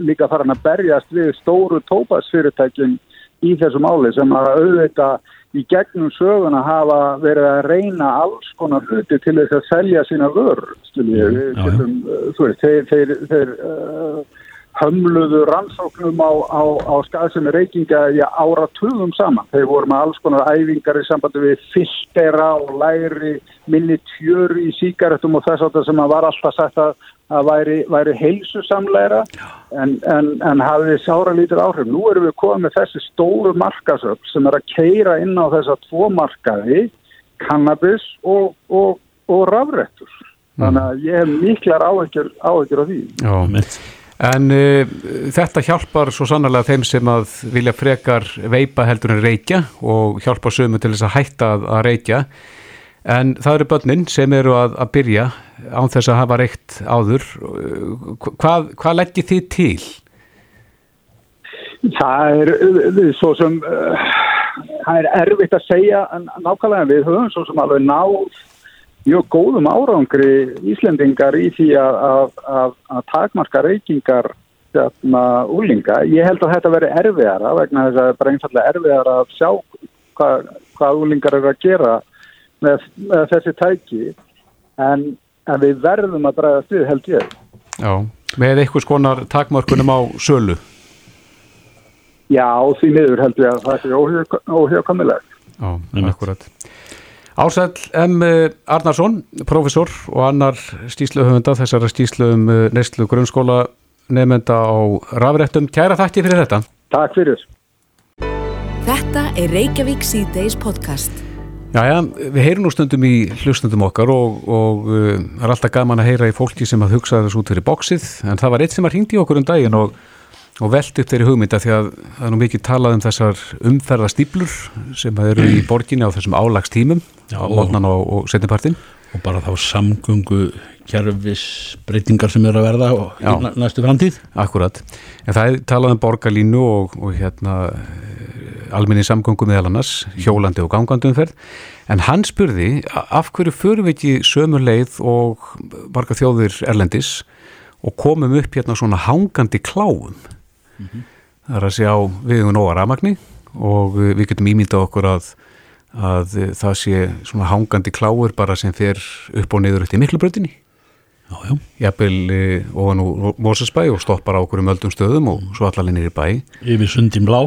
[SPEAKER 7] líka farin að berjast við stóru tópasfyrirtækjum í þessu máli sem að auðvita í gegnum söguna hafa verið að reyna alls konar hluti til þess að selja sína vörð, skiljið, þú veist, þeir, þeir, þeir uh, hömluðu rannsóknum á, á, á skaðsemi reykinga í ára tugum saman. Þeir voru með alls konar æfingar í sambandi við filtera og læri minni tjöru í síkaretum og þess að það sem var alltaf sagt að, að væri, væri heilsusamleira en, en, en hafið sára lítur áhrif. Nú erum við komið með þessi stóru markasöp sem er að keira inn á þessa tvo markaði, cannabis og, og, og rafrættur. Þannig að ég hef miklar áhyggjur á því.
[SPEAKER 2] Já, mitt. En uh, þetta hjálpar svo sannarlega þeim sem að vilja frekar veipa heldur en reykja og hjálpar sömu til þess að hætta að, að reykja. En það eru börnin sem eru að, að byrja án þess að hafa reykt áður. Hvað, hvað leggir þið til?
[SPEAKER 7] Það er svo sem uh, það er erfitt að segja nákvæmlega við höfum svo sem alveg náð mjög góðum árangri Íslendingar í því að, að, að, að takmarka reykingar þarna úlinga. Ég held að þetta veri erfiðara vegna þess að það er bara einfallega erfiðara að sjá hvað, hvað úlingar eru að gera með, með þessi tæki en, en við verðum að draga stuð held ég.
[SPEAKER 2] Já, með einhvers konar takmarkunum á sölu.
[SPEAKER 7] Já, því miður held ég að það er óhjákamilegt.
[SPEAKER 2] Já, akkurat. Ásæl M. Arnarsson, professor og annar stísluhöfunda þessara stísluhum neistlu grunnskóla nefnda á rafrættum. Kæra þakki fyrir þetta.
[SPEAKER 7] Takk fyrir.
[SPEAKER 1] Þetta er Reykjavík C-Days podcast.
[SPEAKER 2] Jæja, við heyrum nú stundum í hlustundum okkar og, og uh, er alltaf gaman að heyra í fólki sem að hugsa þessu út fyrir bóksið en það var eitt sem að ringdi okkur um daginn og og veldi upp þeirri hugmynda því að það er nú mikið talað um þessar umferðastýblur sem eru í borginni á þessum álagstímum á mótnan og, og setnipartin
[SPEAKER 3] og bara þá samgöngu kjærfis breytingar sem eru að verða Já. næstu framtíð.
[SPEAKER 2] Akkurat, en það er talað um borgarlínu og, og hérna alminni samgöngu meðal annars, hjólandi og gangandi umferð, en hann spurði af hverju förum við ekki sömur leið og marga þjóðir erlendis og komum upp hérna svona hangandi kláum Mm -hmm. Það er að sjá við um nóga rafmagni og við getum ímyndað okkur að, að það sé svona hangandi kláur bara sem fer upp og niður eftir miklubröðinni. Jafnvel e, ofan úr Mósesbæ og stoppar á okkur um öldum stöðum og svo allalinn er í bæ.
[SPEAKER 3] Yfir sundin blá,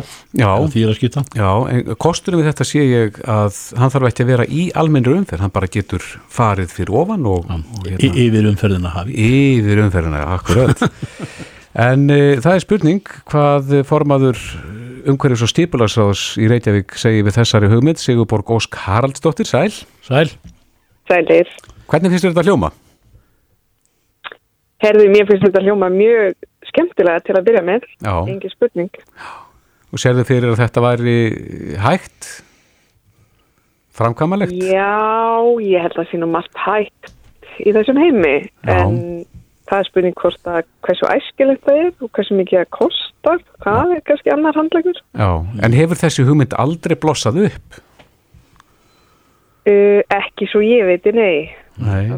[SPEAKER 2] kosturum við þetta sé ég að hann þarf ekki að vera í almennir umferð, hann bara getur farið fyrir ofan og... og
[SPEAKER 3] hérna, yfir umferðina hafi.
[SPEAKER 2] Yfir umferðina, akkurat. En e, það er spurning hvað formaður umhverjus og stipularsráðs í Reykjavík segir við þessari hugmynd, Sigurborg Ósk Haraldsdóttir, sæl.
[SPEAKER 3] Sæl.
[SPEAKER 5] Sælir.
[SPEAKER 2] Hvernig finnst þetta hljóma?
[SPEAKER 5] Herði, mér finnst þetta hljóma mjög skemmtilega til að byrja með, engi spurning.
[SPEAKER 2] Og serðu fyrir að þetta væri hægt? Framkamalegt?
[SPEAKER 5] Já, ég held að það sé nú margt hægt í þessum heimi, Já. en það er spurning hvort að hversu æskilegt það er og hversu mikið það kostar það er kannski annar handlegur
[SPEAKER 2] Já, en hefur þessi hugmynd aldrei blossað upp?
[SPEAKER 5] Uh, ekki svo ég veit nei,
[SPEAKER 2] nei.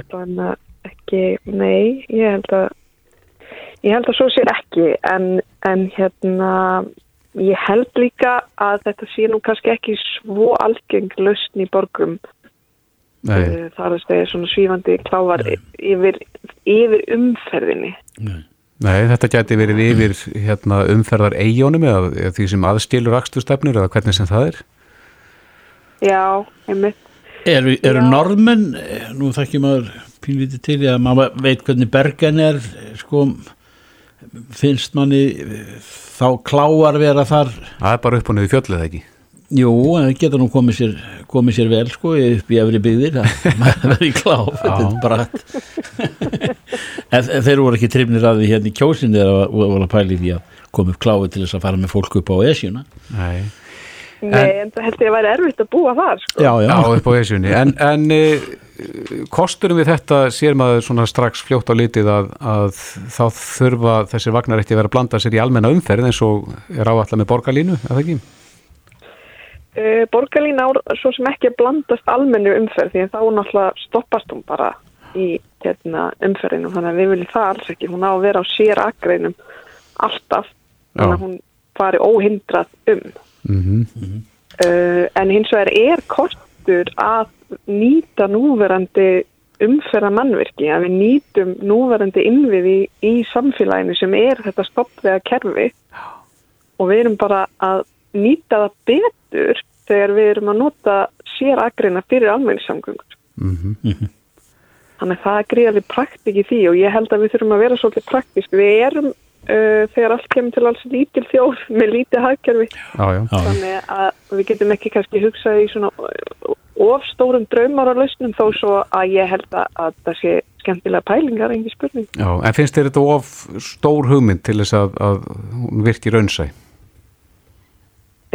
[SPEAKER 5] ekki, nei ég held að ég held að svo sér ekki. En, en hérna ég held líka að þetta sé nú kannski ekki svo algeng lausn í borgum Nei. Eh, það er að segja svona svífandi klávar yfir, yfir umferðinni.
[SPEAKER 2] Nei. Nei, þetta geti verið yfir hérna, umferðar eijónum eða, eða því sem aðstilur axturstefnur eða hvernig sem það er.
[SPEAKER 5] Já, einmitt.
[SPEAKER 3] Eru, eru norðmenn, nú þekkjum maður pínlítið til að maður veit hvernig Bergen er sko, finnst manni þá kláar vera þar?
[SPEAKER 2] Það er bara upp og niður fjöllið ekki
[SPEAKER 3] Jú, en það getur nú komið sér, komið sér vel sko upp í efri byggðir. Að maður verði kláf þetta er bara en þeir voru ekki trefnir að því hérna í kjósin þegar það voru að pæli því að koma upp kláfi til þess að fara með fólk upp á esjuna.
[SPEAKER 2] Nei.
[SPEAKER 5] En, Nei, en það held ég að væri erfitt að búa þar sko.
[SPEAKER 2] Já, já, já upp á esjunni. En, en e, kosturum við þetta sér maður svona strax fljótt á litið að, að þá þurfa þessir vagnar eftir að vera að blanda sér í almenna umferð eins og er áallega með borgarlínu, eða ekki?
[SPEAKER 5] Uh, borgarlín á svo sem ekki blandast almennu umferð því að þá náttúrulega stoppast hún bara í hérna, umferðinu þannig að við viljum það alls ekki. Hún á að vera á sér aðgreinum alltaf þannig að hún fari óhindrað um.
[SPEAKER 2] Mm -hmm.
[SPEAKER 5] uh, en hins vegar er kostur að nýta núverandi umferða mannverki að við nýtum núverandi innviði í, í samfélaginu sem er þetta stoppvega kerfi. Og við erum bara að nýta það betur þegar við erum að nota sér agreina fyrir almenningssamgöngur.
[SPEAKER 2] Mm
[SPEAKER 5] Þannig að það er gríðarlega praktik í því og ég held að við þurfum að vera svolítið praktísk. Við erum uh, þegar allt kemur til alls lítil þjóð með lítið hagkerfi.
[SPEAKER 2] Já, já.
[SPEAKER 3] Já.
[SPEAKER 5] Þannig að við getum ekki kannski hugsað í svona of stórum draumar á lausnum þó svo að ég held að, að það sé skemmtilega pælingar, engi spurning.
[SPEAKER 2] Já, en finnst þér þetta of stór hugmynd til þess að, að hún virki raunsæ?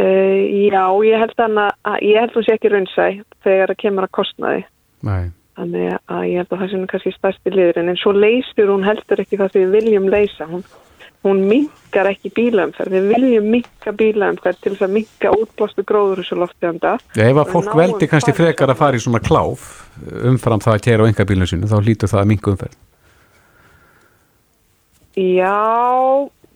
[SPEAKER 5] Uh, já, ég held að, að ég held hún sé ekki raunsæ þegar það kemur að kostnaði.
[SPEAKER 2] Nei.
[SPEAKER 5] Þannig að ég held að það sé nú kannski stærsti liðurinn en svo leysur hún heldur ekki það sem við viljum leysa. Hún, hún minkar ekki bílaumferð. Við viljum minka bílaumferð til þess að minka útblástu gróður þessu lofteganda.
[SPEAKER 2] Ef að fólk veldi kannski frekar að fara í svona kláf umfram það að kæra á engabílinu sinu, þá lítur það að minka umferð.
[SPEAKER 5] Já,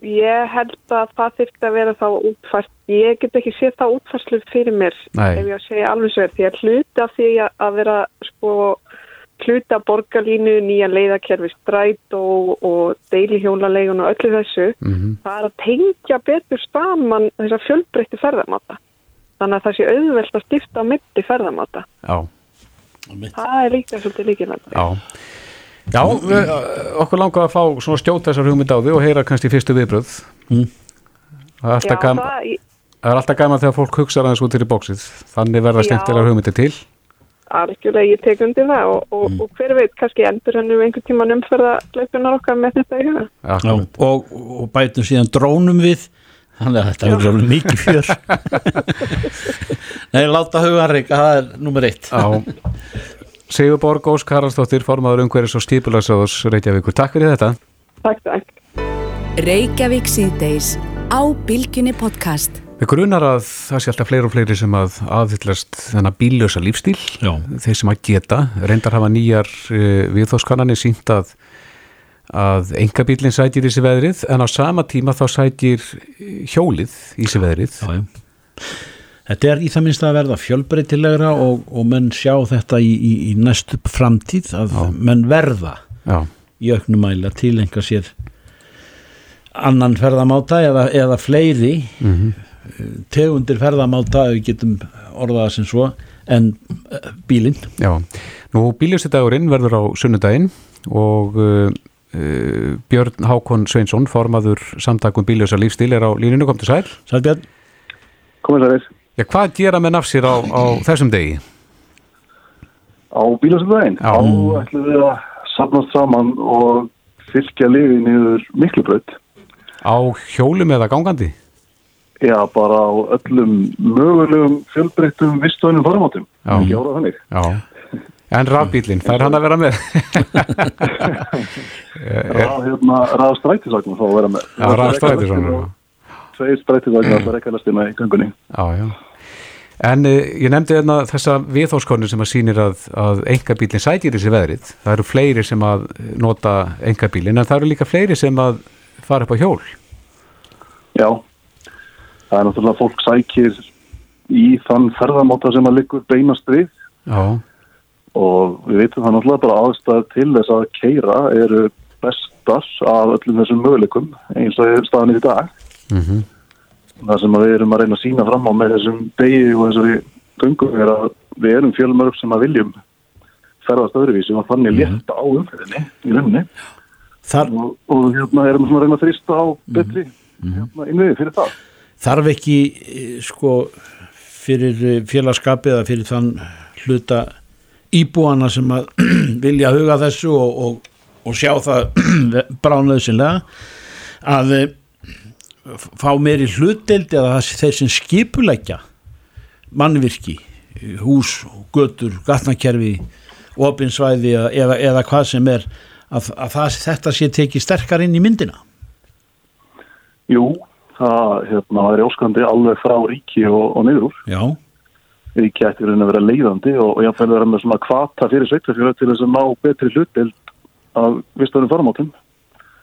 [SPEAKER 5] ég held að það þyrfti að vera þá útfært. Ég get ekki séð það útfærslu fyrir mér
[SPEAKER 2] Nei.
[SPEAKER 5] ef ég að segja alveg svo er því að hluta af því að- að vera sko hluta borgarlínu, nýja leiðakerfi stræt og, og deilihjólaleigun og öllu þessu
[SPEAKER 2] Mm
[SPEAKER 5] það er að tengja betur saman þessar fjölbreytti ferðamáta. Þannig að það sé auðvelt að stifta á milli ferðamáta.
[SPEAKER 2] Já,
[SPEAKER 5] Það er líka svolítið líkilega.
[SPEAKER 2] já. Já, við, okkur langar að fá svona skjóta þessar hugmynd á því og heyra kannski fyrstu viðbröð.
[SPEAKER 3] Mm.
[SPEAKER 2] Það er alltaf
[SPEAKER 5] Já,
[SPEAKER 2] gaman,
[SPEAKER 5] það,
[SPEAKER 2] það er alltaf gaman þegar fólk hugsa aðeins út fyrir bóksið. Þannig verða
[SPEAKER 5] Já.
[SPEAKER 2] skemmtilegar hugmyndir til.
[SPEAKER 5] algjörlega ég tek undir það og, og, og hver veit, kannski endur hennu einhvern tíman umferða leipunar okkar með þetta í huga.
[SPEAKER 3] Já, og, og bætum síðan drónum við þannig að þetta verður alveg mikið fjör Nei, láta huganreika, það er nummer eitt
[SPEAKER 2] Já. Sigur Borg Ósk Haraldsdóttir, formaður umhverjus og skipulagsráðs Reykjavíkur. Takk fyrir þetta.
[SPEAKER 5] Takk, takk.
[SPEAKER 1] Reykjavík síðdeis á Bilginni podcast.
[SPEAKER 2] Við grunar að það sé alltaf fleiri og fleiri sem að aðhyllast þennan bíllösa lífstíl,
[SPEAKER 3] Já.
[SPEAKER 2] þeir sem að geta, reyndar hafa nýjar uh, viðþóskannanir sínt að, að engabílinn sætir í sig veðrið, en á sama tíma þá sætir eh, hjólið í sig veðrið.
[SPEAKER 3] Já, já. Þetta er í það minnst að verða fjölbreytilegra og, og menn sjá þetta í, í, í næstu framtíð að menn verða
[SPEAKER 2] Já,
[SPEAKER 3] í auknum mæli að tilenga sér annan ferðamáta eða, eða fleiri tegundir ferðamáta ef við getum orðaða sem svo en uh, bílinn.
[SPEAKER 2] Já. Nú bíljössidagurinn verður á sunnudaginn og uh, uh, Björn Hákon Sveinsson, formaður samtakum bíljösa lífstíl, er á línunu, kom til sæl.
[SPEAKER 3] Sælbjörn,
[SPEAKER 8] Komið það
[SPEAKER 2] Já, hvað gera með nafsir á, á þessum degi?
[SPEAKER 9] Á bílasöldaginn,
[SPEAKER 2] Já.
[SPEAKER 9] þá ætlum við að safnast saman og fylgja liði niður miklubraut.
[SPEAKER 2] Á hjólum eða gangandi?
[SPEAKER 9] Já, bara á öllum mögulegum fjölbreyttum vistvænum formátum.
[SPEAKER 2] Já.
[SPEAKER 9] Ekki ára þannig.
[SPEAKER 2] Já. En rafbílinn, það er hann að vera með?
[SPEAKER 9] Já, hérna, þá að vera með.
[SPEAKER 2] Já, rafstrætisvagnar.
[SPEAKER 9] Tveir strætisvagnar það er ekki að stina í gangunni.
[SPEAKER 2] Já, já. En uh, ég nefndi hérna þessa viðhóskonu sem að sýnir að, að engabílinn sætir þessi veðrið. Það eru fleiri sem að nota engabílinn, en það eru líka fleiri sem að fara upp á hjól.
[SPEAKER 9] Já, það er náttúrulega fólk sækir í þann ferðamáta sem að liggur beinast við
[SPEAKER 2] Já,
[SPEAKER 9] og við veitum það náttúrulega bara aðstæð til þess að keira eru bestar af öllum þessum möguleikum eins og staðan í dag.
[SPEAKER 2] mm
[SPEAKER 9] Það sem við erum að reyna að sína fram á með þessum degi og þessari göngum er að við erum fjölmörg sem að viljum ferðast öðruvísi og þannig létta á umferðinni í rauninni.
[SPEAKER 3] Þar,
[SPEAKER 9] og, og hérna erum svona að reyna að þrýsta á betri hérna, innviði fyrir það.
[SPEAKER 3] þarf ekki eh, sko fyrir eh, félagskapið eða fyrir þann hluta íbúana sem að vilja huga þessu og, og, og sjá það bránaðusinlega að eh, fá meiri hlutdeild eða þeir sem skipuleggja mannvirki, hús, götur, gatnakerfi opinsvæði eða, eða, hvað sem er að, að það, þetta sé tekið sterkar inn í myndina
[SPEAKER 9] Jú, það hérna, er óskandi alveg frá ríki og, og niður úr.
[SPEAKER 3] Já,
[SPEAKER 9] Ríki ætti í rauninni að vera leiðandi og, og jáfnvel vera með svona kvata fyrir sveitafjölu til þess að ná betri hlutdeild af vistunum formátum.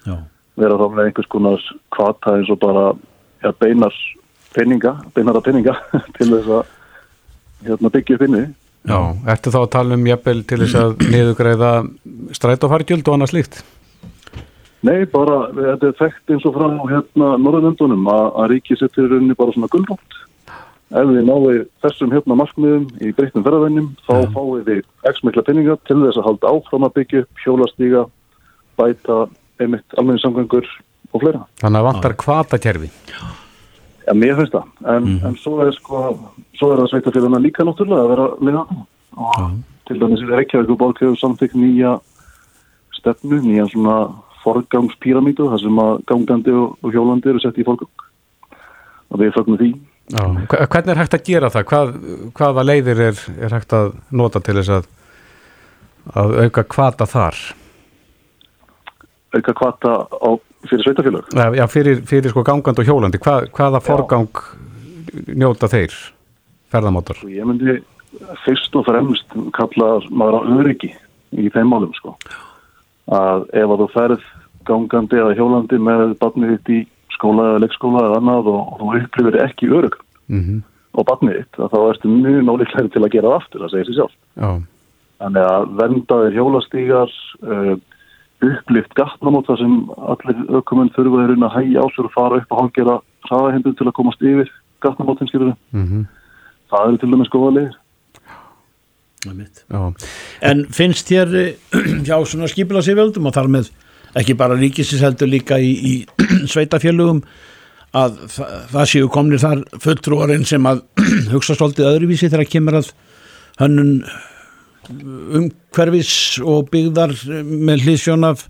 [SPEAKER 3] já,
[SPEAKER 9] Vera þá með einhvers konar kvata eins og bara ja, beinar peninga, beinara peninga til þess að hérna, byggja upp inni.
[SPEAKER 2] Já, ertu þá að tala um jafnvel til þess að niðugreiða strætófargjöld og annað slíkt?
[SPEAKER 9] Nei, bara, þetta er þekkt eins og frá hérna Norðurlöndunum að, að ríki settir rauninni bara svona gullrótt. Ef þið náðu þessum hérna markmiðum í breyttum ferðarvennum, þá
[SPEAKER 2] Já.
[SPEAKER 9] fáið þið x mikla peninga til þess að halda áfram að byggja upp, hjólastíga, bæta, einmitt almenningssamgöngur og fleira.
[SPEAKER 2] Þannig að vantar kvatakerfi.
[SPEAKER 9] Já, mér finnst það. En, en svo er sko, svo er það sveitafélagna líka náttúrulega að vera það. Og til dæmis er Reykjavík og Borg hefur samþykkt nýja stefnu, nýja svona forgangspíramítu, þar sem að gangandi og, hjólandi eru sett í forgang. Og við fögnum því.
[SPEAKER 2] Já. Hvernig er hægt að gera það? Hvað, hvaða leiðir er, er hægt að nota til þess að, að auka kvata þar?
[SPEAKER 9] Auka kvata á, fyrir sveitafélag.
[SPEAKER 2] Já, fyrir, fyrir sko gangandi og hjólandi. Hva, hvaða forgang njóta þeir ferðamátar?
[SPEAKER 9] Og ég myndi fyrst og fremst kalla maður á öryggi í þeim málum sko. Að ef að þú ferð gangandi eða hjólandi með barnið þitt í skóla eða leikskóla eða annað og, og þú upplifir ekki örygg
[SPEAKER 2] Mm
[SPEAKER 9] og barnið þitt, þá ertu mjög nólíklega til að gera það aftur, það segir sér sjálf.
[SPEAKER 2] Já,
[SPEAKER 9] Þannig að verndaðir hjólastígar, uh, upplift gatnamót þar sem allir ökumenn þurfa þeir að hægja á sér og fara upp og hálgera hraðahindun til að komast yfir gatnamótin skilur
[SPEAKER 2] mm
[SPEAKER 9] Það eru til dæmis góða
[SPEAKER 2] já.
[SPEAKER 3] En finnst þér hjá svona skipila sér völdum og þar með ekki bara ríkisins heldur líka í, í sveitafélugum að þa það séu komnir þar fulltrúarinn sem að hugsa svolítið öðruvísi þegar kemur að hönnun umhverfis og byggðar með hlýðsjón af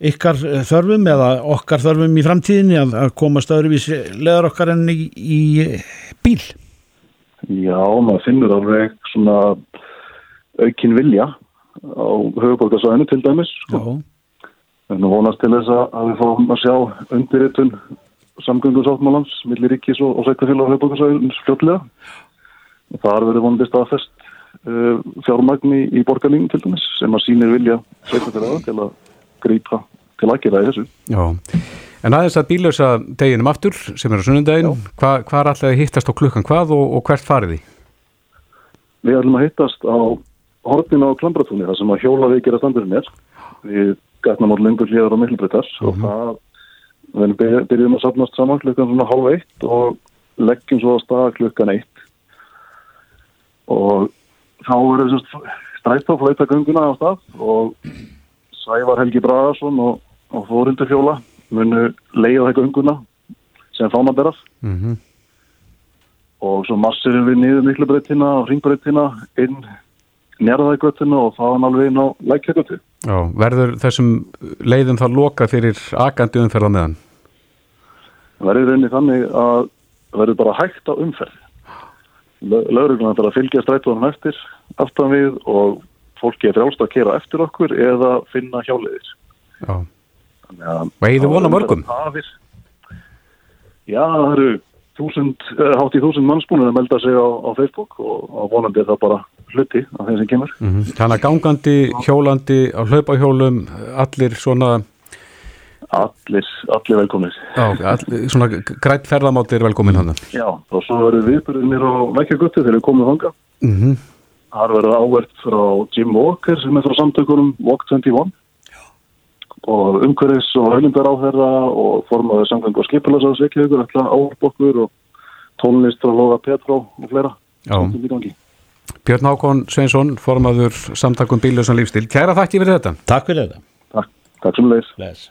[SPEAKER 3] ykkar þörfum eða okkar þörfum í framtíðinni að, að komast öðruvísi leðar okkar enn í, í bíl.
[SPEAKER 9] Já, maður finnur alveg svona aukin vilja á höfuborgarsvæðinu til dæmis. Sko. En vonast til þess að við fáum að sjá undirritun samgöngusáttmálans millir ríkis og, og sveitafélag á höfuborgarsvæðinu fljótlega. Og þar verður vonandi staðfest uh, fjármagni í borgarlínu til dæmis sem að sýnir vilja sveitafélaga til að grípa til aðgerða í þessu.
[SPEAKER 2] Já, en aðeins að bílausa deginum aftur sem er á sunnundaginn, hva, hvað er alltaf að hittast á klukkan hvað og, og hvert farið þið?
[SPEAKER 9] Við ætlum að hittast á horfinu á Klambratúni þar sem að hjólaði gera standurinn er. Við gætnum á lengur hlýðar á Miklubreytar og það við byrjum- að sapnast saman klukkan svona hálf eitt og leggjum svo að staða klukkan eitt og þá verður strætt á fleitagönguna á stað og Sævar Helgi Bragarsson og, og Þórildur Fjóla munu leiða það gönguna sem fánaberar
[SPEAKER 2] Mm
[SPEAKER 9] og svo massirum við niður miklubreytina og ringbreytina inn njárðægötuna og þaðan alveg inn á lækjagötu.
[SPEAKER 2] Já, verður þessum leiðum það loka fyrir akandi umferð á meðan?
[SPEAKER 9] Verður rauninni þannig að verður bara hægt á umferð. Lauruglan þarf að fylgja strætónum eftir aftan við og fólki er frjálst að kera eftir okkur eða finna að-
[SPEAKER 2] Og eigið þið von á mörgum?
[SPEAKER 9] Tafir. Já, það eru eh, hátt í þúsund mannsbúnir að melda sig á, á Facebook og, vonandi er það bara hluti af þeim sem kemur.
[SPEAKER 2] mm þannig að gangandi, hjólandi, á hlaupahjólum, allir svona,
[SPEAKER 9] Allir, allir velkomnir.
[SPEAKER 2] já, allir, svona grætt ferðamátir velkomin hann.
[SPEAKER 9] Já, og svo verður viðbyrðinir á lækjagötu þegar við komum þanga.
[SPEAKER 2] Mm -hmm.
[SPEAKER 9] Það verður áverð frá Jim Walker sem er frá samtökunum Walk 21 og umhverfis og höfnindar á þeirra og formaður samgang og skipilagsás ekki ykkur ætla ávarp okkur og tónlist frá Loga Petró og.
[SPEAKER 2] Já.
[SPEAKER 9] er gangi.
[SPEAKER 2] Björn Hákon Sveinsson, formaður samtakum bílausan lífstil. Kæra þakki fyrir þetta.
[SPEAKER 3] takk fyrir þetta.
[SPEAKER 9] Takk, takk sem leir.